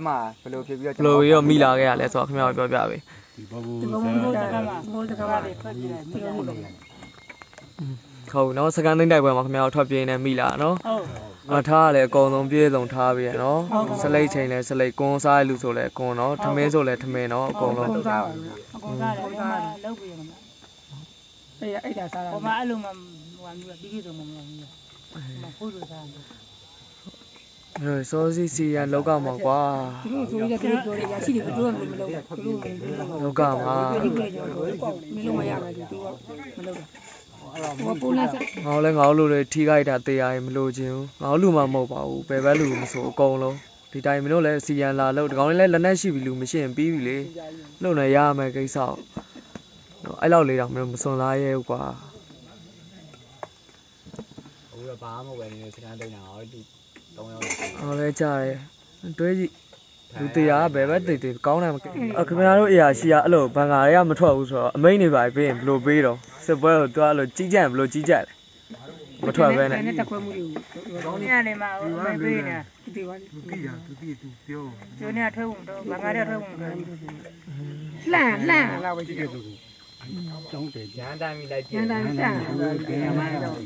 အမှဘယ်လိုဖြစ်ပြီးတော့ဘယ်လိုပြီးတော့မိလာခဲ့ရလဲဆိုတော့ခင်ဗျားတို့ပြောပြပေးဒီဘဘူးဒီဘုံဘုံတကမှာဘုံတကမှာတွေထွက်ပြေးတယ်မိလို့လို့ဟုတ်နော်စကန်သိန်းတိုက်ပွဲမှာခင်ဗျားတို့ထွက်ပြေးနေမိလာနော်ဟုတ်မထားရလဲအကုန်လုံးပြေးစုံထားပြီးရနော်စလိတ်ချိန်လဲစလိတ်ကွန်းစားရလူဆိုလဲကွန်းနော်ထမင်းဆိုလဲထမင်းနော်အကုန်လုံးဘုံစားပါအကုန်စားတယ်ဘာမှလုပ်ပြီးရမှာအဲ့အဲ့ဒါစားတာဟိုမှာအဲ့လိုမှဟိုဟာမျိုးပြီးပြီးဆုံးမမလို့မျိုးမဟုတ်လို့စားတယ် အဲစောစီစီရလောကမှာကွာသူတို့ဆိုရတဲ့ပြောတယ်ရရှိတယ်သူတို့ကမလုပ်ဘူးသူတို့မလုပ်ဘူးလောကမှာဒီလိုကြောင့်မင်းလုံးမရဘူးသူကမလုပ်ဘူးဟိုပုံလက်စားငါတို့လဲငါတို့လူတွေထိခိုက်တာတရားရင်မလို့ခြင်းဘူးငါတို့လူမှမဟုတ်ပါဘူးဘယ်ဘက်လူမဆိုအကုန်လုံးဒီတိုင်းမင်းတို့လည်းစီရန်လာလို့ဒီကောင်လေးလည်းလက်နက်ရှိပြီလူမရှိရင်ပြီးပြီလေလုံနေရမယ်ကိစ္စကိုနော်အဲ့လောက်လေးတော့မင်းတို့မစွန်စားရဲဘူးကွာဘူးတော့ဘာမှမဝယ်နေစကန်တိတ်တာဟောဒီ 3ယောက်ဟောလဲကြားတယ်တွဲကြည့်လူတရားကဘယ်ဘက်တိတ်တိတ်ကောင်းတယ်မခင်ဗျားတို့အရာရှိကအဲ့လိုဘန်ကာတွေကမထွက်ဘူးဆိုတော့အမိန်တွေပါပြီးရင်ဘယ်လိုပေးတော့စစ်ပွဲကိုတွားလို့ကြီးကြံဘယ်လိုကြီးကြလဲမထွက်ပဲနဲ့နဲ့တက်ခွဲမှုတွေဒီနေ့နေမှာအမေပေးနေဒီပါသူကြည့်တာသူကြည့်သူပြောကျိုးနေထွက်ဝင်တော့ဘာငါရထွက်ဝင်တော့လှန်လှန်လာပဲကြည့်တဲ့သူ ကိုကျောင်းတယ်ရန်တိုင်းမိလိုက်ရန်တိုင်းလှန်ဘယ်မှာတော့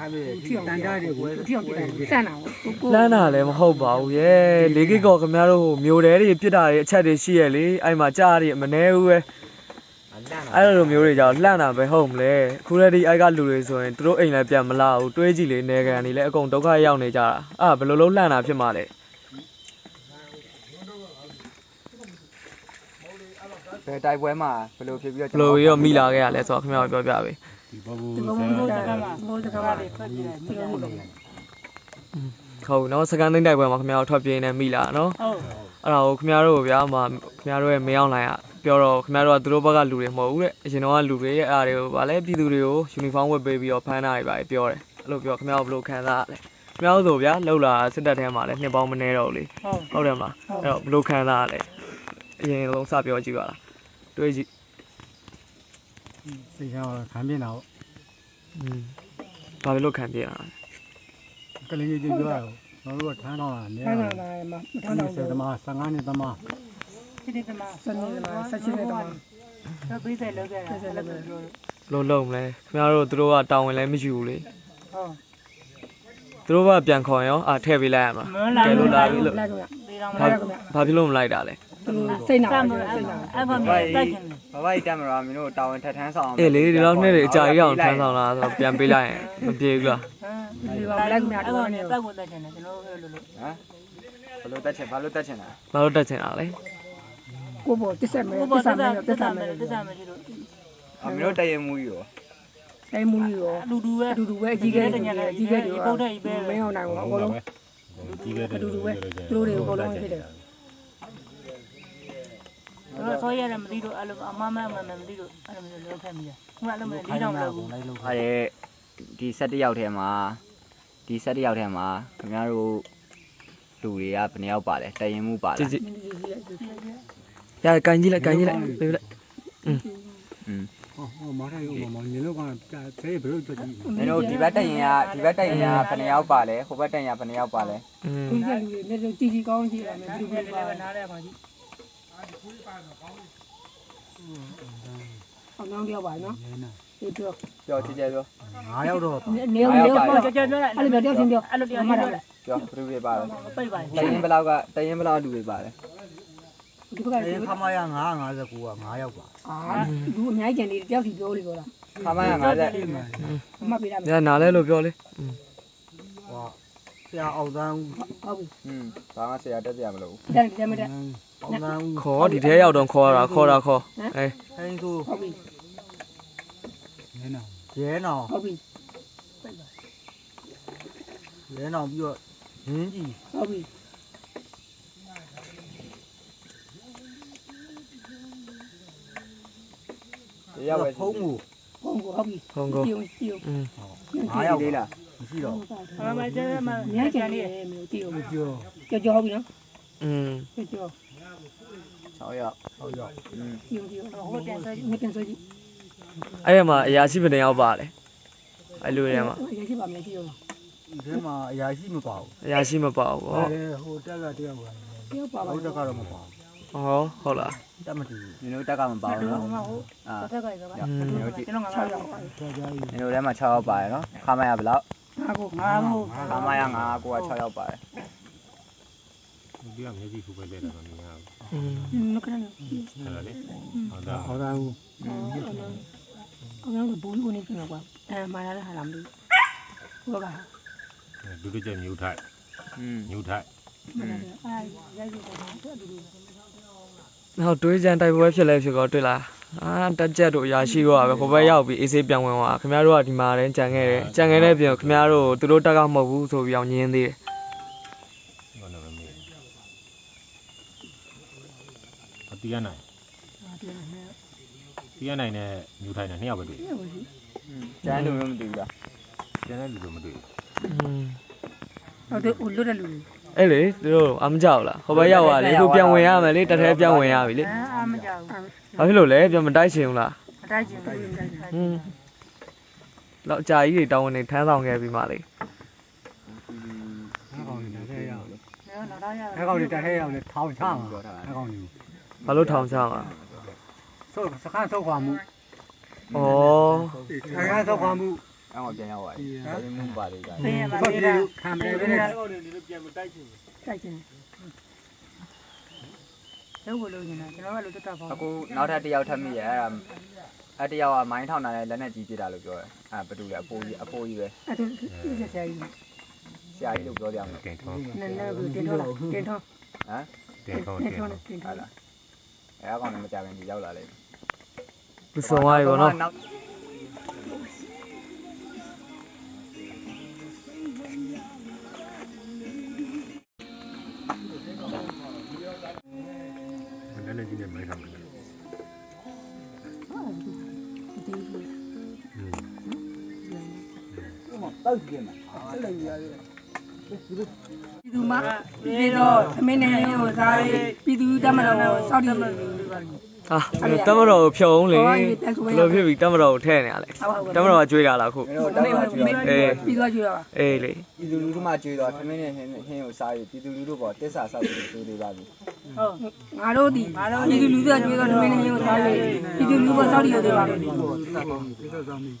အဲ့ဒီတန်တားတွေကိုဒီအောင်ပြတယ်စမ်းတာကိုလမ်းတာလည်းမဟုတ်ပါဘူးရဲ့လေးကိကောခင်ဗျားတို့ဟိုမျိုးတဲတွေပြစ်တာတွေအချက်တွေရှိရလေအဲ့မှာကြားရမနေဘူးပဲလန့်တာအဲ့လိုမျိုးတွေကြောင့်လှမ်းတာပဲဟုတ်မလဲခုတည်းဒီအိုက်ကလူတွေဆိုရင်သူတို့အိမ်လည်းပြန်မလာဘူးတွေးကြည့်လေနေကန်တွေလည်းအကုန်ဒုက္ခရောက်နေကြတာအဲ့ဘယ်လိုလုံးလှမ်းတာဖြစ်မှာလဲ ဘယ်တိုက်ပွဲမှာဘယ်လိုဖြစ်ပြီးဘယ်လိုပြီးတော့မိလာခဲ့ရလဲဆိုတော့ခင်ဗျားတို့ပြောပြပေးဒီဘဘူးဒီဘုံဘုံတကမှာဘုံတကမှာတွေထွက်ပြေးတယ်မိလို့လို့ဟုတ်နော်စကန်သိန်းတိုက်ပွဲမှာခင်ဗျားတို့ထွက်ပြေးနေမိလာနော်ဟုတ်အဲ့ဒါကိုခင်ဗျားတို့ဗျာဟိုခင်ဗျားတို့ရဲ့မရောက်နိုင်อ่ะပြောတော့ခင်ဗျားတို့ကသူတို့ဘက်ကလူတွေမဟုတ်ဘူးတဲ့အရင်တော့ကလူတွေရဲ့အားတွေကိုဗာလဲပြည်သူတွေကိုယူနီဖောင်းဝတ်ပေးပြီးတော့ဖမ်းတာတွေပါပြောတယ်အဲ့လိုပြောခင်ဗျားတို့ဘယ်လိုခံစားရလဲခင်ဗျားတို့ဆိုဗျာလှုပ်လာစစ်တပ်ထဲမှာလဲနှစ်ပေါင်းမနေတော့ဘူးလေဟုတ်ဟုတ်တယ်မလားအဲ့တော့ဘယ်လိုခံစားရလဲအရင်ဆုံးစပြောကြည့်ပါလား တွေးကြည့်စိတ်ရောခံပြင်းတော့อืมဘာဖြစ်လို့ခံပြရလဲကလေးကြီးပြောတော့ကျွန်တော်တို့ကထမ်းတော့တာနေဆန်းလာလာမှာမထောင်းတော့30သမား15နှစ်သမားဒီဒီကမှာစနေလာဆက်ချင်းတဲ့တော့တော့ပြီးတယ်လောက်ခဲ့တာလောက်ပြောလို့ဘယ်လိုလုပ်မလဲခင်ဗျားတို့သူတို့ကတောင်းဝင်လဲမယူဘူးလေဟုတ်သူတို့ကပြန်ခေါ်ရောအာထည့်ပေးလိုက်ရမှာမလာကဲလို့လာပြီလို့လိုက်တော့ဒီတော့မဘာလာဘာဖြစ်လို့မလိုက်တာလဲ စိတ်နာတပါမ်းမစိတ်နာအဲ့ဘာမျိုးတိုက်ချင်ဘာဘာကြီးတက်မလားမင်းတို့တာဝန်ထက်ထမ်းဆောင်အေးလေဒီလောက်နဲ့တွေအကြာကြီးအောင်ထမ်းဆောင်လာဆိုတော့ပြန်ပေးလိုက်ရင်မပြေဘူးလားဟမ်ဒီပါမလိုက်မြတ်အဲ့တော့ဘာနေမျိုးတိုက်ကိုတိုက်ချင်တယ်ကျွန်တော်တို့လို့လို့ဟမ်ဘယ်လိုတက်ချင်ဘာလို့တက်ချင်တာဘာလို့တက်ချင်တာလဲကိုဘောတစ်ဆက်မယ်ဘုတစ်ရားဆက်မယ်တက်တစ်ဆက်တာမယ်မယ်တက်တာမယ်ဒီလိုအမင်းတို့တရမှုကြီးရောတိုင်းမူရောအလူတူပဲအတူတူပဲအကြီးကဲအကြီးကဲတွေပုတ်တဲ့မင်းအောင်နိုင်ဘူးအကုန်လုံးကြီးခဲ့တယ်အတူတူပဲလူတွေအကုန်လုံးဖြစ်တယ်တော့ ဆောရတယ်မသိလို့အဲ့လိုအမမမမသိလို့အဲ့လိုမျိုးလောက်ခဲ့မိတယ်ခုအဲ့လိုမျိုးလေးတော့မလုပ်ဘူး ဟာတဲ့ဒီ7ယောက်ထဲမှာဒီ7ယောက်ထဲမှာခင်ဗျားတို့လူတွေကဘယ်နှယောက်ပါလဲတရင်မှုပါ ကြ လား ည့်ကြည့်ရကန်ကြီးလိုက်ကန်ကြီးလိုက်ပေးလိုက် อืม ဟောဟောမာထိုင်ဦးမောင်နေလို့ကဘယ်ဘယ်လိုကြည့် မင်းတို့ဒီဘက်တက်ရင်ကဒီဘက်တက်ရင်ကဘယ်နှယောက်ပါလဲဟိုဘက်တက်ရင်ကဘယ်နှယောက်ပါလဲ อืม ဒီကလူတွေလည်းတီတီကောင်းကြည့်ရမယ်ဒီ ဒီ လို လို ပဲ ပဲနားလဲပါကြီး အောင်အောင်ပြောပါနော်နေနာဒီပြောပြောချစ်ကြပြော9ရောက်တော့နေနေပြောကြောကြောပြောလိုက်အဲ့လိုပြောချင်းပြောအဲ့လိုပြောမှမှတ်တ်တာတာပြောဘယ်သူတွေပါလဲပိတ်ပါတရင်ဘယ်လောက်ကတရင်ဘယ်လောက်လူတွေပါလဲဒီဘက်ကအဲခမရ959က9ရောက်ပါအာလူအများကြီးကျန်နေတယောက်စီပြောလို့ပြောတာခမရ50မှတ်ပေးရမယ်ညနားလဲလို့ပြောလေဟောဆရာအောင်တန်းဟုတ်ပြီอืมဘာမှဆရာတက်ကြမလို့တက်တယ်မတက်အောင်တန်း ခေါ်ဒီထဲရောက်တော့ခေါ်တာခေါ်တာခေါ်အေး ဟင်းသူ ဟုတ်ပြီ နေနာရဲနောင် ဟုတ်ပြီ ရဲနောင်ပြီးတော့ရင်းကြီး ဟုတ်ပြီ တရားဝယ် ဖုံးမှု ဟုတ်ဟုတ်ပြီ ဖုန်းကို ပြုံပြုံ อืม 9ရောက် လေးလား မရှိတော့ မမကျဲမ အများကြီးကျန်နေတယ်မျိုးတီးအောင် ပြော ကြောကြောဟုတ်ပြီနော် อืม ကြောကြော 6ယောက်6ရောက်อืมပြုံပြုံဟိုပြန်ဆွဲကြည့်ပြန်ဆွဲကြည့်အဲ့မှာအရာရှိဘယ်နှယောက်ပါလဲအဲ့လိုထဲမှာရရှိပါမယ်ရှိရောဒီမှာအရာရှိမပါဘူးအရာရှိမပါဘူးဟောဟောဟိုတက်ကတယောက်ကပြောပါပါဟုတ်တက်ကတော့မပါဟောဟုတ်လားတက်မတူနင်တို့တက်ကမပါဘာဘူးလို့နော်မဟုတ်အာတက်ကကြပါကျွန်တော်ငါ6ရောက်ပါဆရာကြီးနင်တို့ထဲမှာ6ယောက်ပါတယ်နော်ခမရဘယ်လောက်ငါကိုငါကိုခမရ9ကိုက6ယောက်ပါတယ် ဘူးဒီကမျက်စိခုပဲလဲတာမမြင်ရဘူးမကရနော်ဟုတ်လားလေဟုတ်တာဟုတ်တာဘူးအကောင်ကဘူးလို့နေပြန်ကွာအဲမာလာလည်းဟာလာမလို့ဟုတ်ကဲ့ဒုတိယညှို့ထိုက်ညှို့ထိုက်နောက်တွေးကြံတိုက်ပွဲဖြစ်လဲဖြစ်တော့တွေ့လားအာတက်ကြက်တို့အရာရှိတော့ပဲဟိုဘက်ရောက်ပြီးအေးဆေးပြန်ဝင်သွားခင်ဗျားတို့ကဒီမှာတန်းကြံခဲ့တယ်ကြံခဲ့တဲ့ပြင်ခင်ဗျားတို့သူတို့တက်ကမဟုတ်ဘူးဆိုပြီးအောင်ညင်းသေးတယ် အတီးရနိုင်တီးရနိုင်နဲ့မြူထိုက်နဲ့နှစ်ယောက်ပဲတွေ့ကျန်လူမျိုးမသိဘူးလားကျန်တဲ့လူတို့မတွေ့อืมဟုတ်တယ်ဦးလွတ်တဲ့လူအဲ့လေသူတို့အမကြောက်လားဟိုဘက်ရောက်သွားလေသူပြန်ဝင်ရမယ်လေတက်ထဲပြန်ဝင်ရပြီလေအာအာမကြောက်ဘာဖြစ်လို့လဲပြန်မတိုက်ချင်ဘူးလားအတိုက်ကျင်တယ်ဟွန်းတော့အကြာကြီးတွေတောင်းဝင်နေထမ်းဆောင်ခဲ့ပြီးမှလေအဲကောင်ကြီးတက်ခဲ့ရအောင်နော်တော့ရအဲကောင်ကြီးတက်ခဲ့ရအောင်လေထောင်ချမှာအဲကောင်ကြီး ဘာလို့ထောင်ချမှာဆိုစခန်းဆောက်ခွာမှုဩစခန်းဆောက်ခွာမှုအဲ့မှာပြန်ရောက်သွားပြီအဲ့ဒီမှုပါတယ်ကြာဖေးရပါဘာလေဖြစ်လားလို့ခံမယ်ပဲတိုက်ချင်ရုပ်ကိုလို့နေတာကျွန်တော်ကလို့တက်တာပေါ့အခုနောက်ထပ်တစ်ယောက်ထပ်မိရဲအဲ့ဒါအဲ့တစ်ယောက်ကမိုင်းထောင်တာနဲ့လက်နဲ့ကြီးပြတာလို့ပြောတယ်အဲ့ဘယ်သူလဲအပိုးကြီးအပိုးကြီးပဲအဲ့ဒါပြည့်စရာကြီးဆရာကြီးလို့ပြောကြမှာတင်ထုံးနည်းနည်းကိုတင်ထောလာတင်ထောဟမ်တင်ထုံးတင်တင်ထောထုံးတင်ဟုထောတ်လား အဲ့ကောင်လည်းမကြခင်ဒီရောက်လာလိမ့်မယ်လူဆောင်သွားပြီဗောနော်နောက်မနေ့ကကြီးနဲ့မိုင်းထားတယ်อืม ပြည်သူမပြည်တော့သမင်းနဲ့ဟိုစားရေးပြည်သူတမတော်စောက်တည်ဟာတမတော်ကိုဖြုတ်အောင်လေဟောဘဒီယ်တန်ဆိုပဲလိုဖြစ်ပြီးတမတော်ကိုထဲနေရလဲတမတော်ကကြွေးတာလားခုမင်းတို့တောင်းတာကြည့်ရအောင်ပြည်သွားကြည့်ရပါအေးလေပြည်သူလူထုမှကြွေးတော့ထမင်းနဲ့ဟင်းဟင်းကိုစားရပြည်သူလူထုပေါ်တစ္ဆာဆောက်ပြီးကြိုးသေးပါပြီဟုတ်ငါတို့ဒီပြည်သူလူထုကကြွေးတော့သမင်းနဲ့ဟိုစားရေးပြည်သူလူကစောက်တည်ရသေးပါမယ်ဒီတော့ဆောင်ပြီ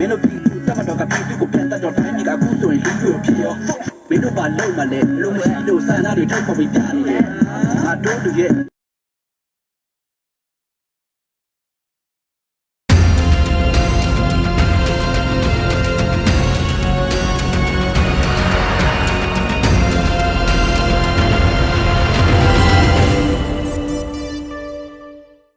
မင်းတို့ပြည်သူတမတော်ကပြည်သူကိုပြန်တတ်တော့တိုင်းပြည်ကအခုဆိုရင်လူမျိုးဖြစ်ရောမင်းတို့ဘာလုပ်မှလဲလူမျိုးတို့ဆန္ဒတွေထုတ်ပေါ်ပြီးပြနေတယ်ငါတို့တို့ရဲ့